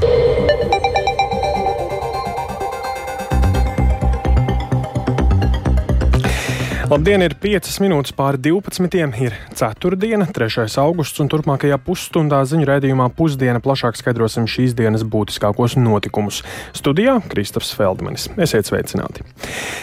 Bye. Labdien, ir 5 minūtes pāri 12. ir 4. diena, 3. augusts, un turpmākajā pusstundā ziņu raidījumā pusdiena plašāk skaidrosim šīs dienas būtiskākos notikumus. Studijā Kristofs Feldmanis. Esiet sveicināti!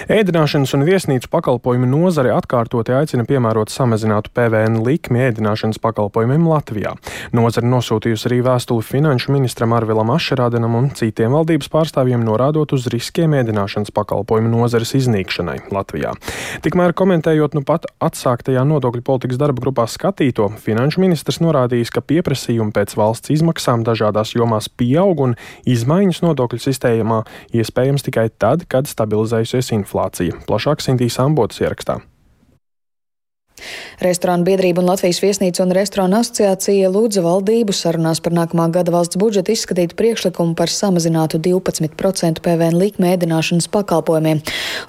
Ēdināšanas un viesnīcu pakalpojumu nozare atkārtoti aicina piemērot samazinātu PVN likmi ēdināšanas pakalpojumiem Latvijā. Nozare nosūtījusi arī vēstuli finanšu ministram Arvilam Ašerādenam un citiem valdības pārstāvjiem norādot uz riskiem ēdināšanas pakalpojumu nozares iznīkšanai Latvijā. Tikmēr komentējot nu pat atsāktajā nodokļu politikas darba grupā skatīto, finanšu ministrs norādījis, ka pieprasījumi pēc valsts izmaksām dažādās jomās pieaug un izmaiņas nodokļu sistēmā iespējams tikai tad, kad stabilizējusies inflācija. Plašāk Sintīs Ambotas ierakstā. Restorānu biedrība un Latvijas viesnīcu un restorānu asociācija lūdza valdību sarunās par nākamā gada valsts budžetu izskatīt priekšlikumu par samazinātu 12% PVN likmi ēdināšanas pakalpojumiem.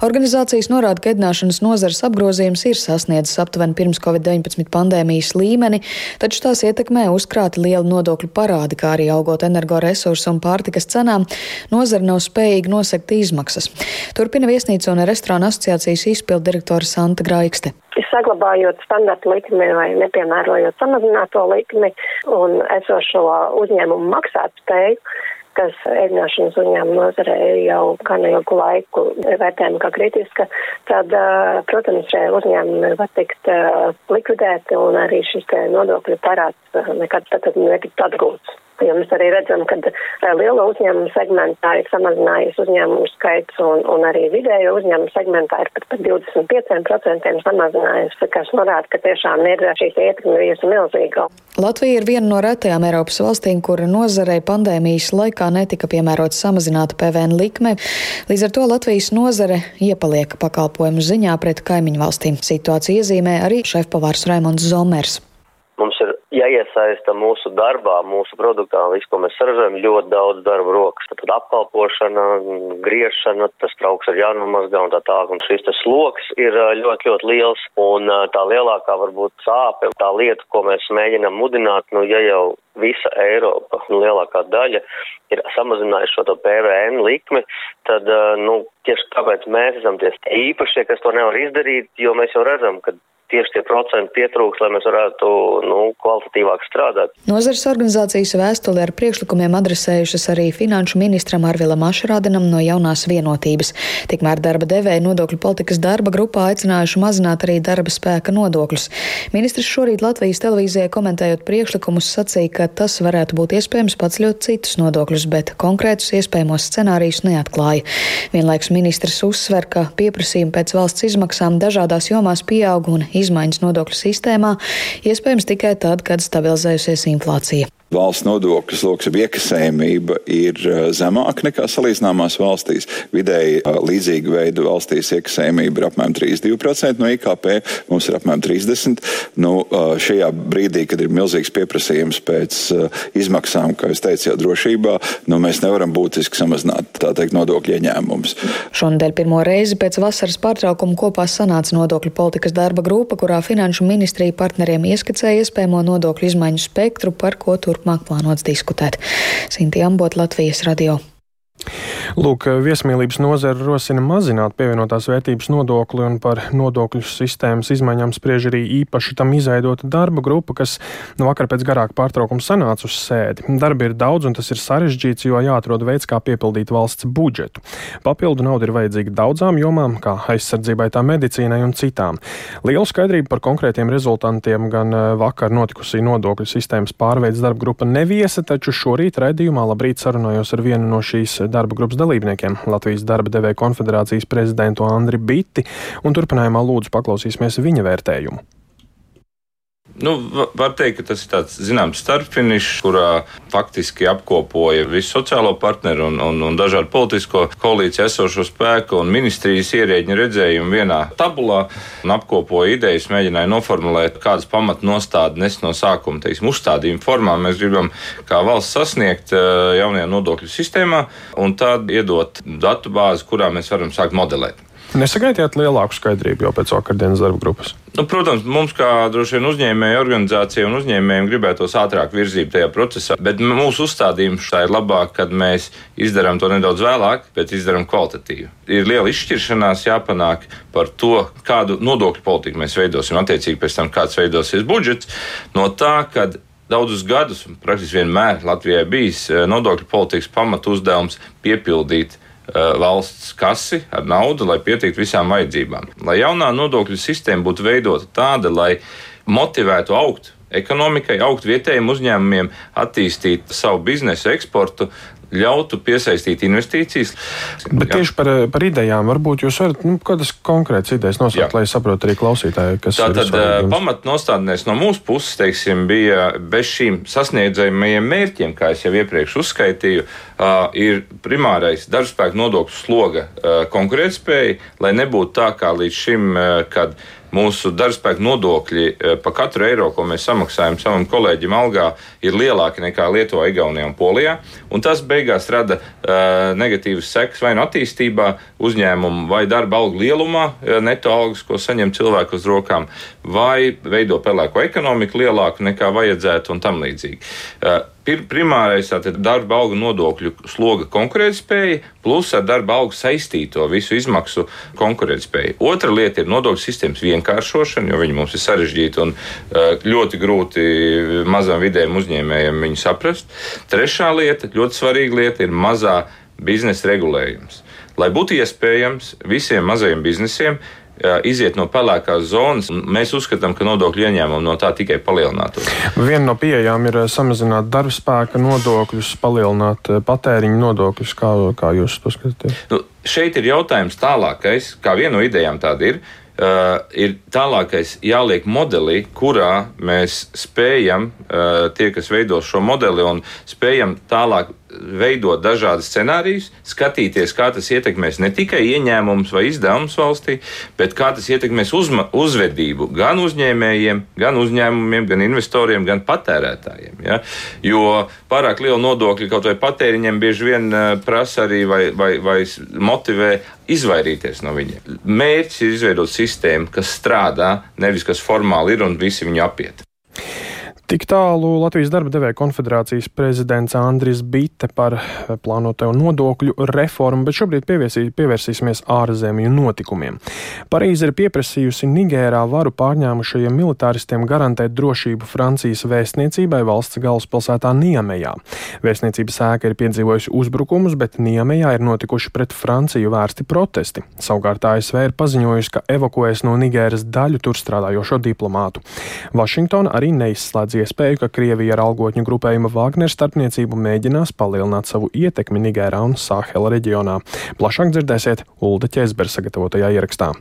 Organizācijas norāda, ka ēdināšanas nozares apgrozījums ir sasniedzis aptuveni pirms Covid-19 pandēmijas līmeni, taču tās ietekmē uzkrāti liela nodokļu parādi, kā arī augot energoresursu un pārtikas cenām, nozara nav spējīga nosekt izmaksas. Turpina viesnīcu un restorānu asociācijas izpildu direktora Santa Graikste saglabājot standarta likmi vai nepiemērojot samazināto likmi un esošo uzņēmumu maksāt spēju, kas ēdināšanas uzņēmuma nozarē jau gan ilgu laiku vērtējama kā kritiska, tad, protams, šie uzņēmumi var tikt likvidēti un arī šis nodokļu parāds nekad tad netikt atgūts. Jo mēs arī redzam, ka eh, lielo uzņēmumu segmentā ir samazinājies uzņēmumu skaits un, un arī vidējo uzņēmumu segmentā ir pat par 25% samazinājies, kas norāda, ka tiešām ir šīs ietekme bijusi milzīga. Latvija ir viena no retajām Eiropas valstīm, kura nozarei pandēmijas laikā netika piemērota samazināta PVN likme. Līdz ar to Latvijas nozare iepaliek pakalpojumu ziņā pret kaimiņu valstīm. Situāciju iezīmē arī šefpavārs Raimons Zomers. Mums ir jāiesaista mūsu darbā, mūsu produktā, visu, ko mēs saražojam, ļoti daudz darba rokas. Tad apkalpošana, griešana, tas trauks ir jānomazgā un tā tālāk. Un šis tas sloks ir ļoti, ļoti liels. Un tā lielākā varbūt sāpe, tā lieta, ko mēs mēģinām mudināt, nu, ja jau visa Eiropa, nu, lielākā daļa ir samazinājuši šo PVN likmi, tad, nu, tieši tāpēc mēs esam tie īpašie, kas to nevar izdarīt, jo mēs jau redzam, ka tieši tie procenti pietrūks, lai mēs varētu nu, kvalitatīvāk strādāt. Nozares organizācijas vēstuli ar priekšlikumiem adresējušas arī finanšu ministram Arvilam Ašrādenam no jaunās vienotības. Tikmēr darba devēja nodokļu politikas darba grupā aicinājuši mazināt arī darba spēka nodokļus. Ministrs šorīt Latvijas televīzijai komentējot priekšlikumus sacīja, ka tas varētu būt iespējams paceļot citus nodokļus, bet konkrētus iespējamos scenārijus neatklāja. Vienlaiks ministrs uzsver, ka pieprasījumi pēc valsts izmaksām dažādās jomās pieaug un izmaiņas nodokļu sistēmā iespējams tikai tad, kad stabilizējusies inflācija valsts nodokļu sloks, iekasējumība ir uh, zemāka nekā salīdzināmās valstīs. Vidēji uh, līdzīga veida valstīs iekasējumība ir apmēram 32% no IKP, mums ir apmēram 30%. Nu, uh, šajā brīdī, kad ir milzīgs pieprasījums pēc izmaksām, kā jūs teicat, jau drošībā, nu, mēs nevaram būtiski samazināt teikt, nodokļu ieņēmumus. Šonadēļ pirmo reizi pēc vasaras pārtraukuma kopā sanāca nodokļu politikas darba grupa, kurā Finanšu ministrija partneriem ieskicēja iespējamo nodokļu izmaiņu spektru, par ko turpināt turpmāk plānots diskutēt. Sinti Ambot, Latvijas radio. Lūk, viesmīlības nozara rosina mazināt pievienotās vērtības nodokli un par nodokļu sistēmas izmaiņām spriež arī īpaši tam izveidota darba grupa, kas nu vakar pēc garāka pārtraukuma sanāca uz sēdi. Darba ir daudz un tas ir sarežģīts, jo jāatrod veids, kā piepildīt valsts budžetu. Papildu nauda ir vajadzīga daudzām jomām, kā aizsardzībai, tā medicīnai un citām. Lielu skaidrību par konkrētiem rezultantiem gan eh, vakar notikusī nodokļu sistēmas pārveids darba grupa neviesa, taču šorīt raidījumā labrīt sarunājos ar vienu no šīs darba grupas dalībniekiem, Latvijas darba devēja konfederācijas prezidentu Andri Biti, un turpinājumā lūdzu paklausīsimies viņa vērtējumu. Nu, var teikt, ka tas ir tāds zināms starpfinišs, kurā faktiski apkopoja visu sociālo partneru un, un, un dažādu politisko koalīciju esošo spēku un ministrijas ierēģiņu redzējumu vienā tabulā un apkopoja idejas, mēģināja noformulēt, kādas pamatnostādnes no sākuma, teiksim, uzstādījuma formā mēs gribam kā valsts sasniegt eh, jaunajā nodokļu sistēmā un tad iedot datu bāzi, kurā mēs varam sākt modelēt. Nesagaidījāt lielāku skaidrību jau pēc vakardienas darba grupas? Nu, protams, mums kā droši vien uzņēmēju organizācija un uzņēmējiem gribētos ātrāk virzību tajā procesā, bet mūsu uzstādījums tā ir labāk, kad mēs izdarām to nedaudz vēlāk, bet izdarām kvalitatīvi. Ir liela izšķiršanās jāpanāk par to, kādu nodokļu politiku mēs veidosim, attiecīgi pēc tam, kāds veidosies budžets, no tā, kad daudzus gadus, praktiski vienmēr Latvijai bijis eh, nodokļu politikas pamatu uzdevums piepildīt valsts kasi ar naudu, lai pietiktu visām vajadzībām. Lai jaunā nodokļu sistēma būtu veidota tāda, lai motivētu augt ekonomikai, augt vietējiem uzņēmumiem, attīstīt savu biznesu, eksportu, ļautu piesaistīt investīcijas. Bet Jā. tieši par, par idejām, varbūt jūs varat nu, kādas konkrētas idejas nosaukt, lai saprotu arī klausītāji, kas tā tad pamatnostādnēs no mūsu puses, teiksim, bija bez šīm sasniedzamajiem mērķiem, kā es jau iepriekš uzskaitīju, uh, ir primārais darbspēku nodokļu sloga uh, konkurētspēja, lai nebūtu tā kā līdz šim, uh, kad mūsu darbspēka nodokļi eh, par katru eiro, ko mēs samaksājam savam kolēģim algā, ir lielāki nekā Lietuvā, Igaunijā un Polijā. Un tas beigās rada uh, negatīvas sekas vai nu attīstībā, uzņēmumu vai darba algu lielumā, neto algas, ko saņem cilvēku uz rokām, vai veido pelēko ekonomiku lielāku nekā vajadzētu un tam līdzīgi. Uh, Primārais ir darba algu nodokļu sloga konkurētspēja, plus ar darba algu saistīto visu izmaksu konkurētspēju. Otra lieta ir nodokļu sistēmas vienkāršošana, jo viņi mums ir sarežģīti un ļoti grūti mazam vidējiem uzņēmējiem viņu saprast. Trešā lieta, ļoti svarīga lieta, ir mazā biznesa regulējums. Lai būtu iespējams visiem mazajiem biznesiem iziet no pelēkās zonas. Mēs uzskatām, ka nodokļu ieņēmumi no tā tikai palielinātos. Viena no pieejām ir samazināt darbspēka nodokļus, palielināt patēriņu nodokļus. Kā, kā jūs to skatāties? Nu, šeit ir jautājums tālākais, kā viena no idejām tāda ir. Uh, ir tālākais jāliek modelī, kurā mēs spējam, uh, tie, kas veido šo modeli, un spējam tālāk veidot dažādas scenārijas, skatīties, kā tas ietekmēs ne tikai ieņēmumus vai izdevumus valstī, bet kā tas ietekmēs uzma, uzvedību gan uzņēmējiem, gan uzņēmumiem, gan investoriem, gan patērētājiem. Ja? Jo pārāk liela nodokļa kaut vai patēriņiem bieži vien eh, prasa arī vai, vai, vai motivē izvairīties no viņiem. Mērķis ir izveidot sistēmu, kas strādā, nevis kas formāli ir un visi viņu apiet. Tik tālu Latvijas darba devēja konfederācijas prezidents Andris Bite par plānoto nodokļu reformu, bet šobrīd pievērsīsimies ārzemju notikumiem. Parīze ir pieprasījusi Nigērā varu pārņēmušajiem militāristiem garantēt drošību Francijas vēstniecībai valsts galvaspilsētā Niemejā. Vēstniecības ēka ir piedzīvojusi uzbrukumus, bet Niemejā ir notikuši pret Franciju vērsti protesti. Savukārt ASV ir paziņojusi, ka evakuēs no Nigēras daļu tur strādājošo diplomātu. Vašingtona arī neizslēdz paredz iespēju, ka Krievija ar algotņu grupējuma Wagner starpniecību mēģinās palielināt savu ietekmi Nigērā un Sāhela reģionā. Plašāk dzirdēsiet Ulda Ķezbera sagatavotajā ierakstā.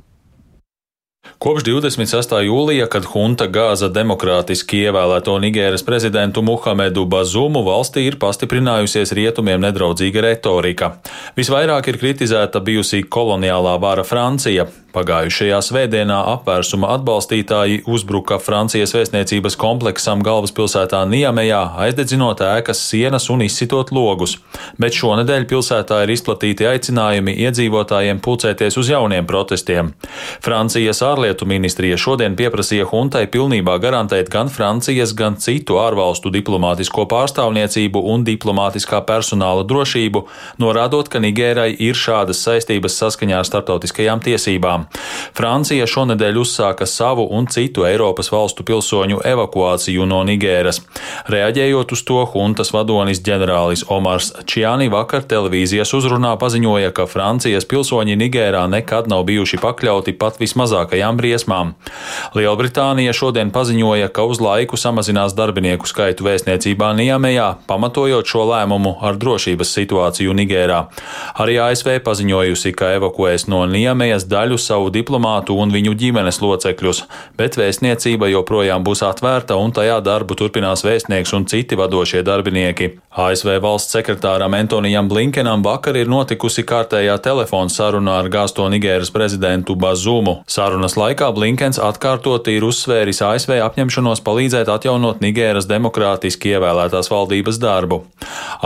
Kopš 26. jūlija, kad hunta gāza demokrātiski ievēlēto Nigēras prezidentu Muhamedu Bazumu, valstī ir pastiprinājusies rietumiem nedraudzīga retorika. Visvairāk ir kritizēta bijusī koloniālā vara Francija. Pagājušajā svētdienā apvērsuma atbalstītāji uzbruka Francijas vēstniecības kompleksam galvaspilsētā Niemejā, aizdedzinot ēkas sienas un izsitot logus, bet šonadēļ pilsētā ir izplatīti aicinājumi iedzīvotājiem pulcēties uz jauniem protestiem. Francijas ārlietu ministrija šodien pieprasīja huntai pilnībā garantēt gan Francijas, gan citu ārvalstu diplomātisko pārstāvniecību un diplomātiskā personāla drošību, norādot, ka Nigērai ir šādas saistības saskaņā ar starptautiskajām tiesībām. Francija šonadēļ uzsāka savu un citu Eiropas valstu pilsoņu evakuāciju no Nigēras. Reaģējot uz to, huntas vadonis ģenerālis Omars Čiani vakar televīzijas uzrunā paziņoja, ka Francijas pilsoņi Nigērā nekad nav bijuši pakļauti pat vismazākajām briesmām. Lielbritānija šodien paziņoja, ka uz laiku samazinās darbinieku skaitu vēstniecībā Niemejā, pamatojot šo lēmumu ar drošības situāciju Nigērā. Arī ASV paziņojusi, ka evakuēs no Niemejas daļu savu diplomātu un viņu ģimenes locekļus, bet vēstniecība joprojām būs atvērta un tajā darbu turpinās vēstnieks un citi vadošie darbinieki. ASV valsts sekretāram Antonijam Blinkenam vakar ir notikusi kārtējā telefona saruna ar gāsto Nigēras prezidentu Bazumu. Sarunas laikā Blinkens atkārtoti ir uzsvēris ASV apņemšanos palīdzēt atjaunot Nigēras demokrātiski ievēlētās valdības darbu.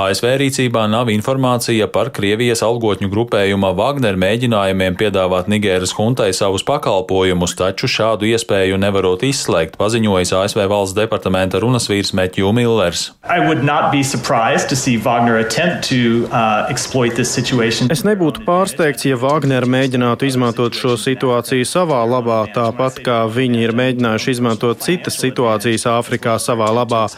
ASV rīcībā nav informācija par Krievijas algotņu grupējuma Wagner mēģinājumiem piedāvāt Nigēras huntai savus pakalpojumus, taču šādu iespēju nevarot izslēgt, paziņojis ASV valsts departamenta runasvīrs Metju Millers. Uh, es nebūtu pārsteigts, ja Wagner mēģinātu izmantot šo situāciju savā labā, tāpat kā viņi ir mēģinājuši izmantot citas situācijas Āfrikā savā labā.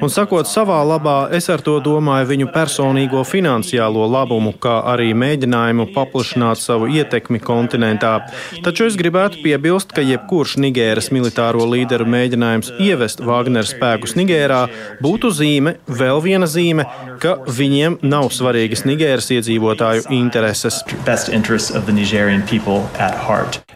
Un sakot savā labā, es ar to domāju viņu personīgo finansiālo labumu, kā arī mēģinājumu paplašināt savu ietekmi kontinentā. Taču es gribētu piebilst, ka jebkurš Nigēras militāro līderu mēģinājums ievest Wagner spēkus Nigērā būtu zīme, vēl viena zīme, ka viņiem nav svarīgas Nigēras iedzīvotāju intereses.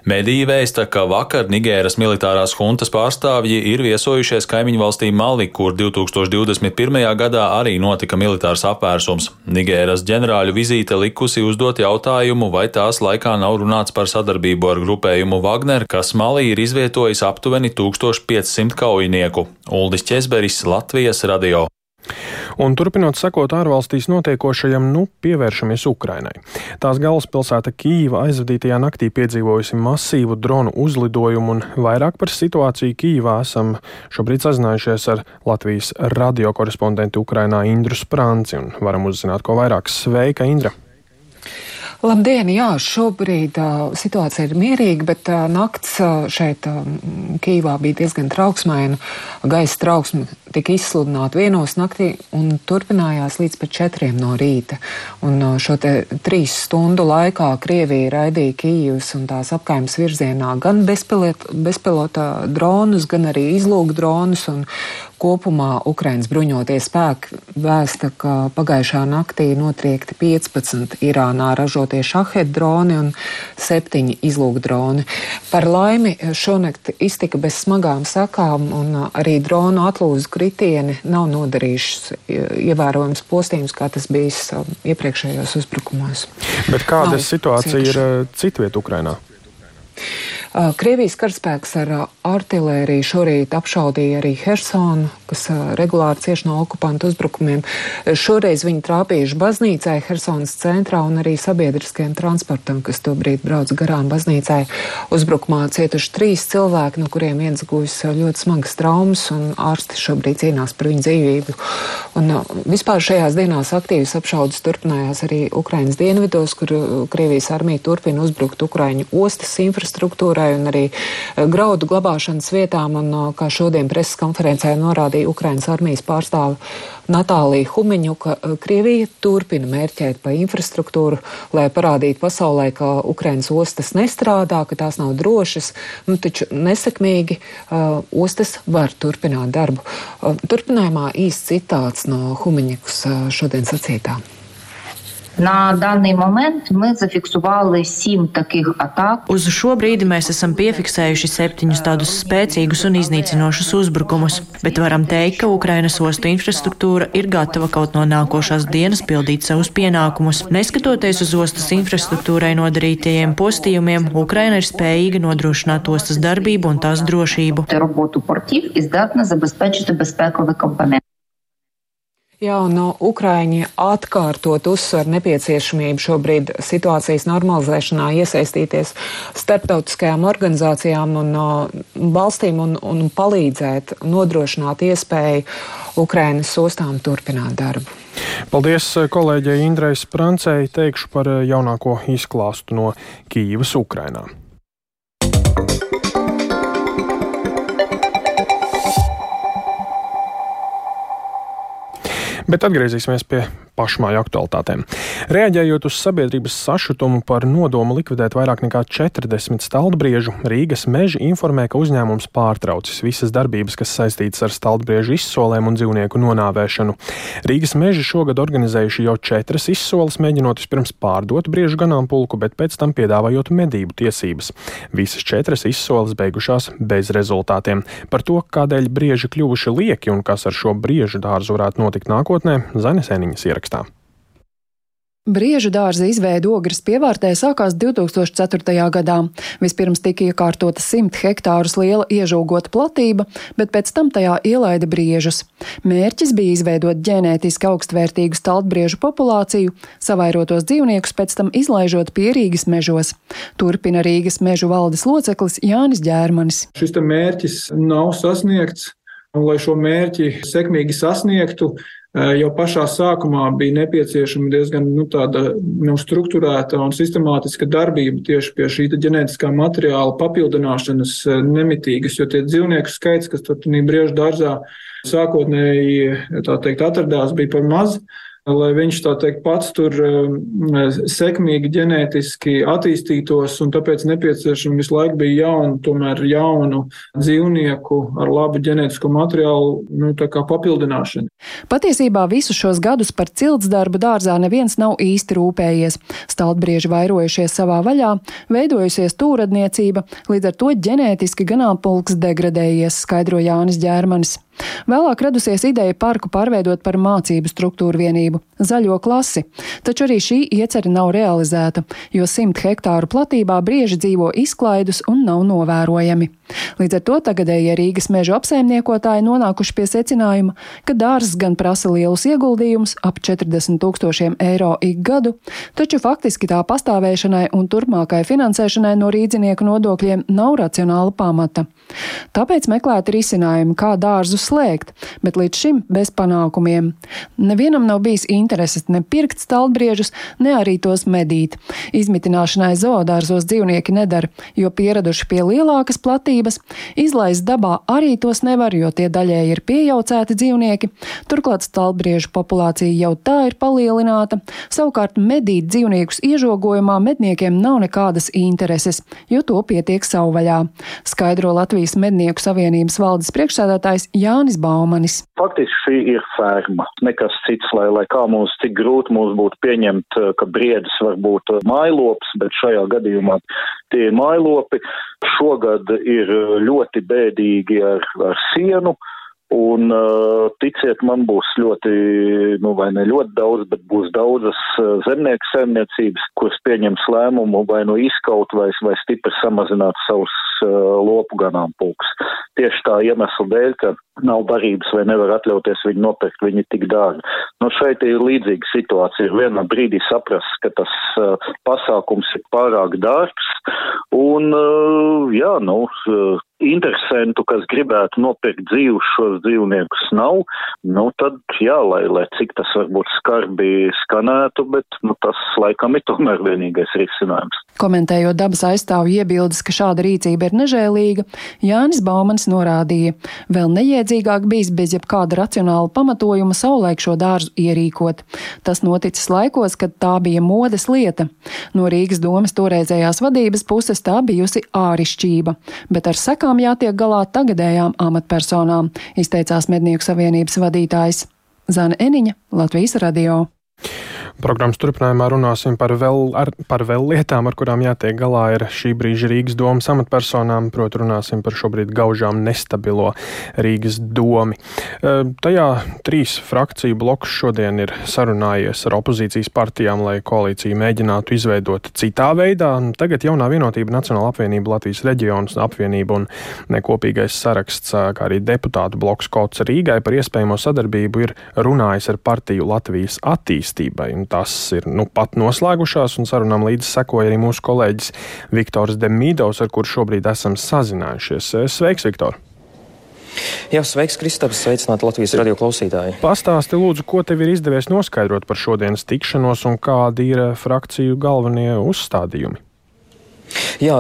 Mediji vēsta, ka vakar Nigēras militārās huntas pārstāvji ir viesojušies kaimiņu valstī Mali, kur 2021. gadā arī notika militārs apvērsums. Nigēras ģenerāļu vizīte likusi uzdot jautājumu, vai tās laikā nav runāts par sadarbību ar grupējumu Wagner, kas Malī ir izvietojis aptuveni 1500 kaujinieku. Uldis Česberis, Latvijas radio. Un turpinot sekot ārvalstīs notiekošajam, nu pievēršamies Ukrainai. Tās galvaspilsēta Kīva aizvadītajā naktī piedzīvojusi masīvu dronu uzlidojumu, un vairāk par situāciju Kīvā esam šobrīd sazinājušies ar Latvijas radiokorespondentu Ukrainā Indru Sprānci un varam uzzināt ko vairāk. Sveika, Indra! Labdien! Jā, šobrīd uh, situācija ir mierīga, bet uh, nakts uh, šeit uh, Kīvā bija diezgan trauksmaina. Gaisa trauksme tika izsludināta vienos naktī un turpinājās līdz pat četriem no rīta. Un uh, šo te trīs stundu laikā Krievija raidīja Kīvas un tās apkaimes virzienā gan bezpilota, bezpilota dronus, gan arī izlūk dronus. Kopumā Ukrainas bruņotie spēki vēsta, ka pagājušā naktī notriekti 15 Irānā ražotie šahed droni un 7 izlūk droni. Par laimi šonakt iztika bez smagām sakām un arī dronu atlūzu kritieni nav nodarījušas ievērojams postījums, kā tas bijis um, iepriekšējos uzbrukumos. Bet kāda nav situācija cietuši. ir uh, citviet Ukrainā? Krievijas karaspēks ar artilēriju šorīt apšaudīja arī Hersonu, kas regulāri cieš no okupantu uzbrukumiem. Šoreiz viņi trāpījuši baznīcai Hersonas centrā un arī sabiedriskajam transportam, kas tobrīd brauc garām baznīcai. Uzbrukumā cietuši trīs cilvēki, no kuriem viens guvis ļoti smagas traumas, un ārsti šobrīd cīnās par viņu dzīvību. Un vispār šajās dienās aktīvas apšaudas turpinājās arī Ukrainas dienvidos, kur Krievijas armija turpina uzbrukt Ukraiņu ostas infrastruktūrai un arī eh, graudu glabāšanas vietām. Un, kā šodien preses konferencē norādīja Ukrainas armijas pārstāve Natālija Humiņu, ka eh, Krievija turpina mērķēt pa infrastruktūru, lai parādītu pasaulē, ka Ukrainas ostas nestrādā, ka tās nav drošas, nu, taču nesekmīgi uh, ostas var turpināt darbu. Uh, turpinājumā īsts citāts no Humiņas uh, šodien sacītā. На даний момент ми зафіксували сім таких атак. Uz šo brīdi mēs esam piefiksējuši septiņus tādus spēcīgus un iznīcinošus uzbrukumus, bet varam teikt, ka Ukrainas ostu infrastruktūra ir gatava kaut no nākošās dienas pildīt savus pienākumus. Neskatoties uz ostas infrastruktūrai nodarītajiem postījumiem, Ukraina ir spējīga nodrošināt ostas darbību un tās drošību. Роботу портів і здатна забезпечити безпековий компонент. Jā, no Ukraiņi atkārtot uzsver nepieciešamību šobrīd situācijas normalizēšanā iesaistīties starptautiskajām organizācijām un no valstīm un, un palīdzēt nodrošināt iespēju Ukrainas ostām turpināt darbu. Paldies kolēģei Indrai Sprancei teikšu par jaunāko izklāstu no Kīivas Ukrainā. Bet atgriezīsimies pie pašmāju aktualitātēm. Reaģējot uz sabiedrības sašutumu par nodomu likvidēt vairāk nekā 40 staldbriežu, Rīgas meži informē, ka uzņēmums pārtraucis visas darbības, kas saistītas ar staldbriežu izsolēm un dzīvnieku nonāvēšanu. Rīgas meži šogad organizējuši jau četras izsoles, mēģinot vispirms pārdot briežu ganāmpulku, bet pēc tam piedāvājot medību tiesības. Visas četras izsoles beigušās bez rezultātiem. Par to, kādēļ brieži kļuvuši lieki un kas ar šo briežu dārzu varētu notikt nākotnē, Zanes Eniņas ierakstā. Briežu dārza izveide ogres pievārtē sākās 2004. gadā. Vispirms tika iekārtota 100 hektārus liela iežūgota platība, bet pēc tam tajā ielaida briežus. Mērķis bija izveidot ģenētiski augstvērtīgu staltbriežu populāciju, savairotos dzīvniekus pēc tam izlaižot pie Rīgas mežos. Turpina Rīgas mežu valdes loceklis Jānis Ģērmanis. Šis mērķis nav sasniegts. Un, lai šo mērķi sekmīgi sasniegtu, jau pašā sākumā bija nepieciešama diezgan nu, tāda nu, struktūrēta un sistemātiska darbība tieši pie šī ģenētiskā materiāla papildināšanas eh, nemitīgas, jo tie dzīvnieku skaits, kas tur briežu dārzā sākotnēji teikt, atradās, bija par maz lai viņš tā teikt pats tur um, sekmīgi ģenētiski attīstītos, un tāpēc nepieciešama visu laiku bija jauna, tomēr jaunu dzīvnieku ar labu ģenētisko materiālu nu, papildināšana. Patiesībā visus šos gadus par cilts darbu dārzā neviens nav īsti rūpējies. Staltbrieži vairojušies savā vaļā, veidojusies tūradniecība, līdz ar to ģenētiski ganāmpulks degradējies, skaidro Jānis Ģērmanis. Vēlāk radusies ideja parku pārveidot par mācību struktūru vienību - zaļo klasi, taču arī šī iecerē nav realizēta, jo simt hektāru platībā brieži dzīvo izklaidus un nav novērojami. Līdz ar to tagadējie Rīgas meža apsaimniekotāji nonākuši pie secinājuma, ka dārzs gan prasa lielus ieguldījumus - ap 40 tūkstošiem eiro ik gadu, taču faktiski tā pastāvēšanai un turpmākai finansēšanai no rīdzinieku nodokļiem nav racionāla pamata. Tāpēc meklēt risinājumu, kā dārzus slēgt, bet līdz šim bez panākumiem. Nevienam nav bijis intereses ne pirkt stalbriežus, ne arī tos medīt. Izmitināšanai zoodārzos dzīvnieki nedara, jo pieraduši pie lielākas platības, izlaist dabā arī tos nevar, jo tie daļēji ir piejaucēti dzīvnieki. Turklāt stalbriežu populācija jau tā ir palielināta, savukārt medīt dzīvniekus iežogojumā medniekiem nav nekādas intereses, jo to pietiek savvaļā. Skaidro Latvijas Mednieku Savienības valdes priekšsēdētājs Jānis. Baumanis. Faktiski šī ir ferma, nekas cits, lai, lai kā mums, cik grūti mums būtu pieņemt, eh, ka briedis var būt eh, mailops, bet šajā gadījumā tie ir mailopi. Šogad ir eh, ļoti bēdīgi ar, ar sienu. Un uh, ticiet, man būs ļoti, nu vai ne ļoti daudz, bet būs daudzas uh, zemnieku saimniecības, kuras pieņems lēmumu vai nu izkaut vai, vai stipri samazināt savus uh, lopu ganāmpulks. Tieši tā iemesla dēļ, ka nav barības vai nevar atļauties viņu nopirkt, viņi tik dārgi. Nu šeit ir līdzīga situācija. Vienā brīdī saprast, ka tas uh, pasākums ir pārāk dārgs un, uh, jā, nu, uh, interesantu, kas gribētu nopirkt dzīvus šos dzīvniekus nav, nu tad jā, lai, lai cik tas varbūt skarbi skanētu, bet nu, tas laikam ir tomēr vienīgais risinājums. Komentējot dabas aizstāvju iebildes, ka šāda rīcība ir nežēlīga, Jānis Baumans norādīja, vēl neiedzīgāk bijis bez jebkāda racionāla pamatojuma saulēk šo dārzu ierīkot. Tas noticis laikos, kad tā bija modes lieta. No Rīgas domas toreizējās vadības puses tā bijusi ārišķība, bet ar sekām jātiek galā tagadējām amatpersonām, izteicās Mednieku savienības vadītājs Zana Eniņa, Latvijas radio. Programmas turpinājumā runāsim par vēl, ar, par vēl lietām, ar kurām jātiek galā ar šī brīža Rīgas domas amatpersonām, proti runāsim par šobrīd gaužām nestabilo Rīgas domi. E, tajā trīs frakciju bloks šodien ir sarunājies ar opozīcijas partijām, lai koalīciju mēģinātu izveidot citā veidā. Tagad jaunā vienotība Nacionāla apvienība Latvijas reģionas apvienība un nekopīgais saraksts, kā arī deputātu bloks Kots Rīgai par iespējamo sadarbību ir runājis ar partiju Latvijas attīstībai un tas ir nu, pat noslēgušās, un sarunām līdzi sekoja arī mūsu kolēģis Viktors Demīdovs, ar kuru šobrīd esam sazinājušies. Sveiks, Viktor! Jā, sveiks, Kristaps, sveicināti Latvijas radio klausītāji. Pastāsti, lūdzu, ko tev ir izdevies noskaidrot par šodienas tikšanos un kādi ir frakciju galvenie uzstādījumi? Jā,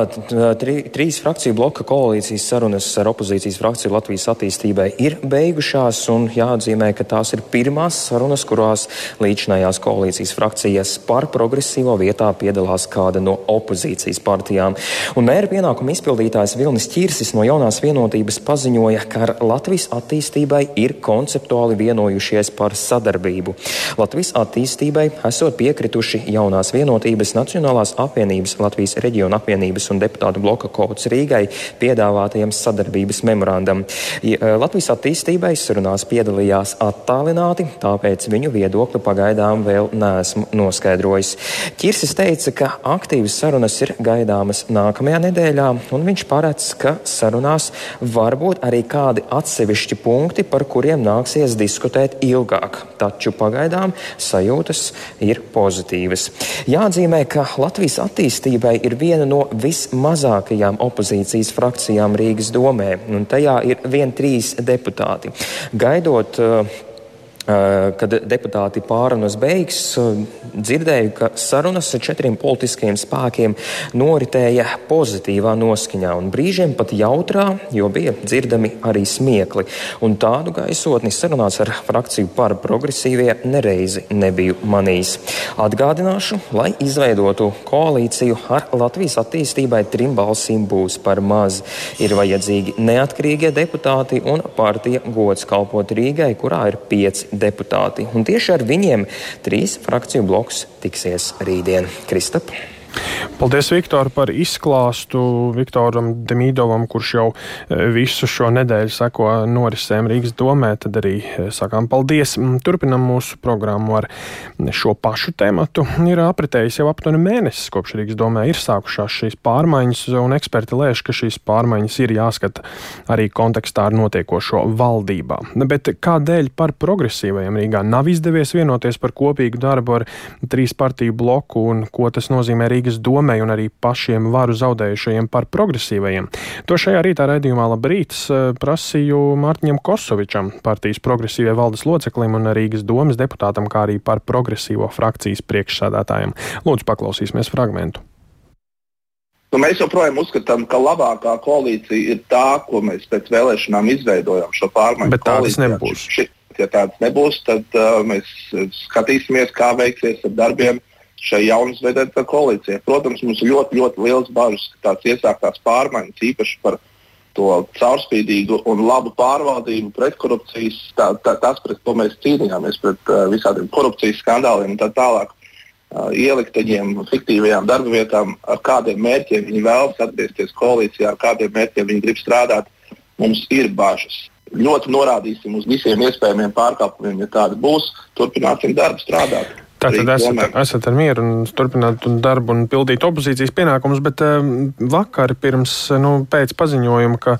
trī, trīs frakciju bloka koalīcijas sarunas ar opozīcijas frakciju Latvijas attīstībai ir beigušās, un jāatzīmē, ka tās ir pirmās sarunas, kurās līdzinājās koalīcijas frakcijas par progresīvo vietā piedalās kāda no opozīcijas partijām. Un mēra pienākuma izpildītājs Vilnis Čirsis no jaunās vienotības paziņoja, ka ar Latvijas attīstībai ir konceptuāli vienojušies par sadarbību. Latvijas attīstībai esot piekrituši jaunās vienotības Nacionālās apvienības Latvijas reģiona apvienības un deputātu bloka kods Rīgai piedāvātajam sadarbības memorandam. Latvijas attīstībai sarunās piedalījās attālināti, tāpēc viņu viedokli pagaidām vēl neesmu noskaidrojis. Kirsis teica, ka aktīvas sarunas ir gaidāmas nākamajā nedēļā, un viņš paredz, ka sarunās var būt arī kādi atsevišķi punkti, par kuriem nāksies diskutēt ilgāk. Taču pagaidām sajūtas ir pozitīvas. Jāatzīmē, ka Latvijas attīstībai ir viena no vismazākajām opozīcijas frakcijām Rīgas domē, un tajā ir vien trīs deputāti. Gaidot uh, kad deputāti pārunas beigs, dzirdēju, ka sarunas ar četriem politiskiem spēkiem noritēja pozitīvā noskaņā un brīžiem pat jautrā, jo bija dzirdami arī smiekli. Un tādu gaisotni sarunās ar frakciju par progresīvie nereizi nebiju manījis. Atgādināšu, lai izveidotu koalīciju ar Latvijas attīstībai trim balsīm būs par maz. Ir vajadzīgi neatkarīgie deputāti un partija gods kalpot Rīgai, kurā ir pieci deputāti. Un tieši ar viņiem trīs frakciju bloks tiksies rītdien. Kristap. Paldies, Viktor, par izklāstu Viktoram Demīdovam, kurš jau e, visu šo nedēļu seko norisēm Rīgas domē. Tad arī e, sakām paldies. Turpinam mūsu programmu ar šo pašu tēmatu. Ir apritējis jau aptuveni mēnesis, kopš Rīgas domē ir sākušās šīs pārmaiņas, un eksperti lēš, ka šīs pārmaiņas ir jāskata arī kontekstā ar notiekošo valdībā. Bet kādēļ par progresīvajiem Rīgā nav izdevies vienoties par kopīgu darbu ar trīs partiju bloku un ko tas nozīmē Rīgas? Rīgas domē un arī pašiem varu zaudējušajiem par progresīvajiem. To šajā rītā raidījumā labrīts eh, prasīju Mārtiņam Kosovičam, partijas progresīvajai valdes loceklim un Rīgas domas deputātam, kā arī par progresīvo frakcijas priekšsādātājiem. Lūdzu, paklausīsimies fragmentu. Nu, mēs joprojām uzskatām, ka labākā koalīcija ir tā, ko mēs pēc vēlēšanām izveidojam šo pārmaiņu. Bet tādas nebūs. Ši, ja tādas nebūs, tad uh, mēs skatīsimies, kā veiksies ar darbiem uh, šai jaunas veidotā koalīcijai. Protams, mums ir ļoti, ļoti liels bažas, ka tās iesāktās pārmaiņas, īpaši par to caurspīdīgu un labu pārvaldību, pret korupcijas, tā, tā, tas, pret ko mēs cīnījāmies, pret uh, visādiem korupcijas skandāliem un tā tālāk. Uh, ielikteņiem, fiktīvajām darba vietām, ar kādiem mērķiem viņi vēlas atgriezties koalīcijā, ar kādiem mērķiem viņi grib strādāt, mums ir bažas. Ļoti norādīsim uz visiem iespējamiem pārkāpumiem, ja tādi būs, turpināsim darbu strādāt. Tātad esat, esat ar mieru un turpināt darbu un pildīt opozīcijas pienākumus, bet um, vakar pirms, nu, pēc paziņojuma, ka,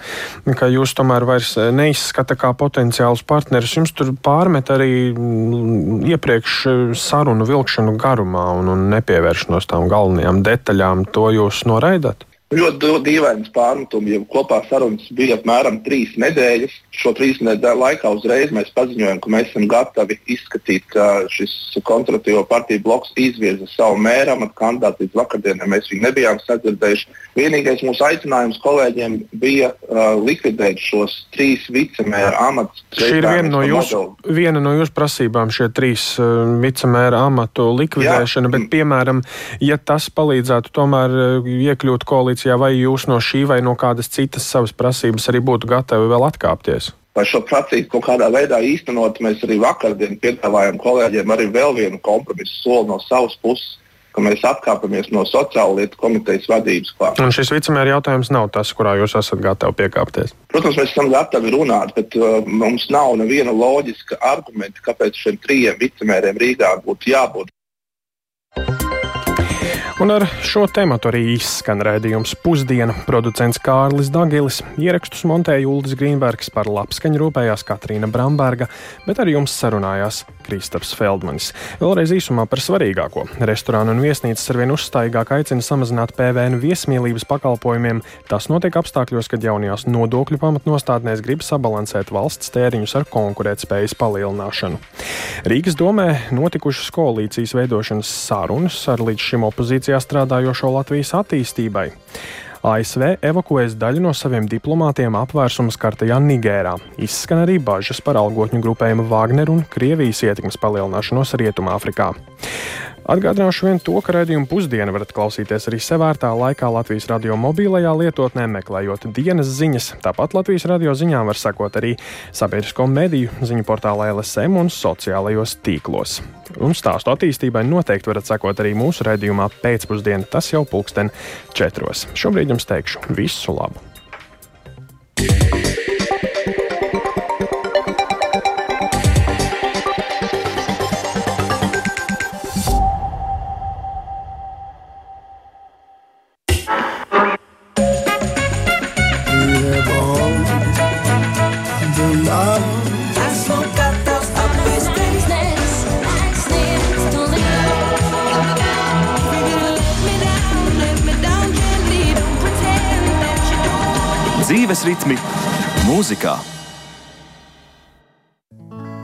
ka jūs tomēr vairs neizskata kā potenciāls partneris, jums tur pārmet arī mm, iepriekš sarunu vilkšanu garumā un, un nepievēršanos tām galvenajām detaļām. To jūs noraidat? Ļoti dīvains pārmetums, jo kopā sarunas bija apmēram trīs nedēļas. Šo trīs nedēļu laikā uzreiz mēs paziņojam, ka mēs esam gatavi izskatīt, ka šis konservatīvo partiju bloks izvirza savu mēru amatu kandidātu. Līdz vakardienai mēs viņu nebijām sadzirdējuši. Vienīgais mūsu aicinājums kolēģiem bija uh, likvidēt šos trīs vicemēra amatus. Šī ir viena no, jūsu, viena no jūsu prasībām, šie trīs uh, vicemēra amatu likvidēšana, Jā. bet, piemēram, ja tas palīdzētu tomēr uh, iekļūt koalīcijā, pozīcijā, vai jūs no šī vai no kādas citas savas prasības arī būtu gatavi vēl atkāpties? Lai šo prasību kaut kādā veidā īstenot, mēs arī vakardien piedāvājam kolēģiem arī vēl vienu kompromisu soli no savas puses, ka mēs atkāpjamies no sociālo lietu komitejas vadības klāta. Un šis vicemēra jautājums nav tas, kurā jūs esat gatavi piekāpties. Protams, mēs esam gatavi runāt, bet uh, mums nav neviena loģiska argumenta, kāpēc šiem trijiem vicemēriem Rīgā būtu jābūt. Un ar šo tēmatu arī izskan redzējums pusdiena. Producents Kārlis Dagilis, ierakstus montēja Uldis Grīnbergs, par labskaņu rūpējās Katrīna Bramberga, bet ar jums sarunājās Kristaps Feldmanis. Vēlreiz īsumā par svarīgāko. Restorānu un viesnīcas arvien uzstājīgāk aicina samazināt PVN viesmīlības pakalpojumiem. Tas notiek apstākļos, kad jaunajās nodokļu pamatnostādnēs grib sabalansēt valsts tēriņus ar konkurētspējas palielināšanu. Rīgas domē notikušas koalīcijas veidošanas sarunas ar līdz šim opozīciju opozīcijā strādājošo Latvijas attīstībai. ASV evakuēs daļu no saviem diplomātiem apvērsuma skartajā Nigērā. Izskan arī bažas par algotņu grupējumu Wagner un Krievijas ietekmes palielināšanos Rietumāfrikā. Atgādināšu vien to, ka raidījumu pusdienu varat klausīties arī sevērtā laikā Latvijas radio mobilajā lietotnē, meklējot dienas ziņas. Tāpat Latvijas radio ziņām var sekot arī sabiedrisko mediju ziņu portālā LSM un sociālajos tīklos. Un stāstu attīstībai noteikti varat sekot arī mūsu raidījumā pēcpusdienā, tas jau pulksten četros. Šobrīd jums teikšu visu labu! dzīves Ameerika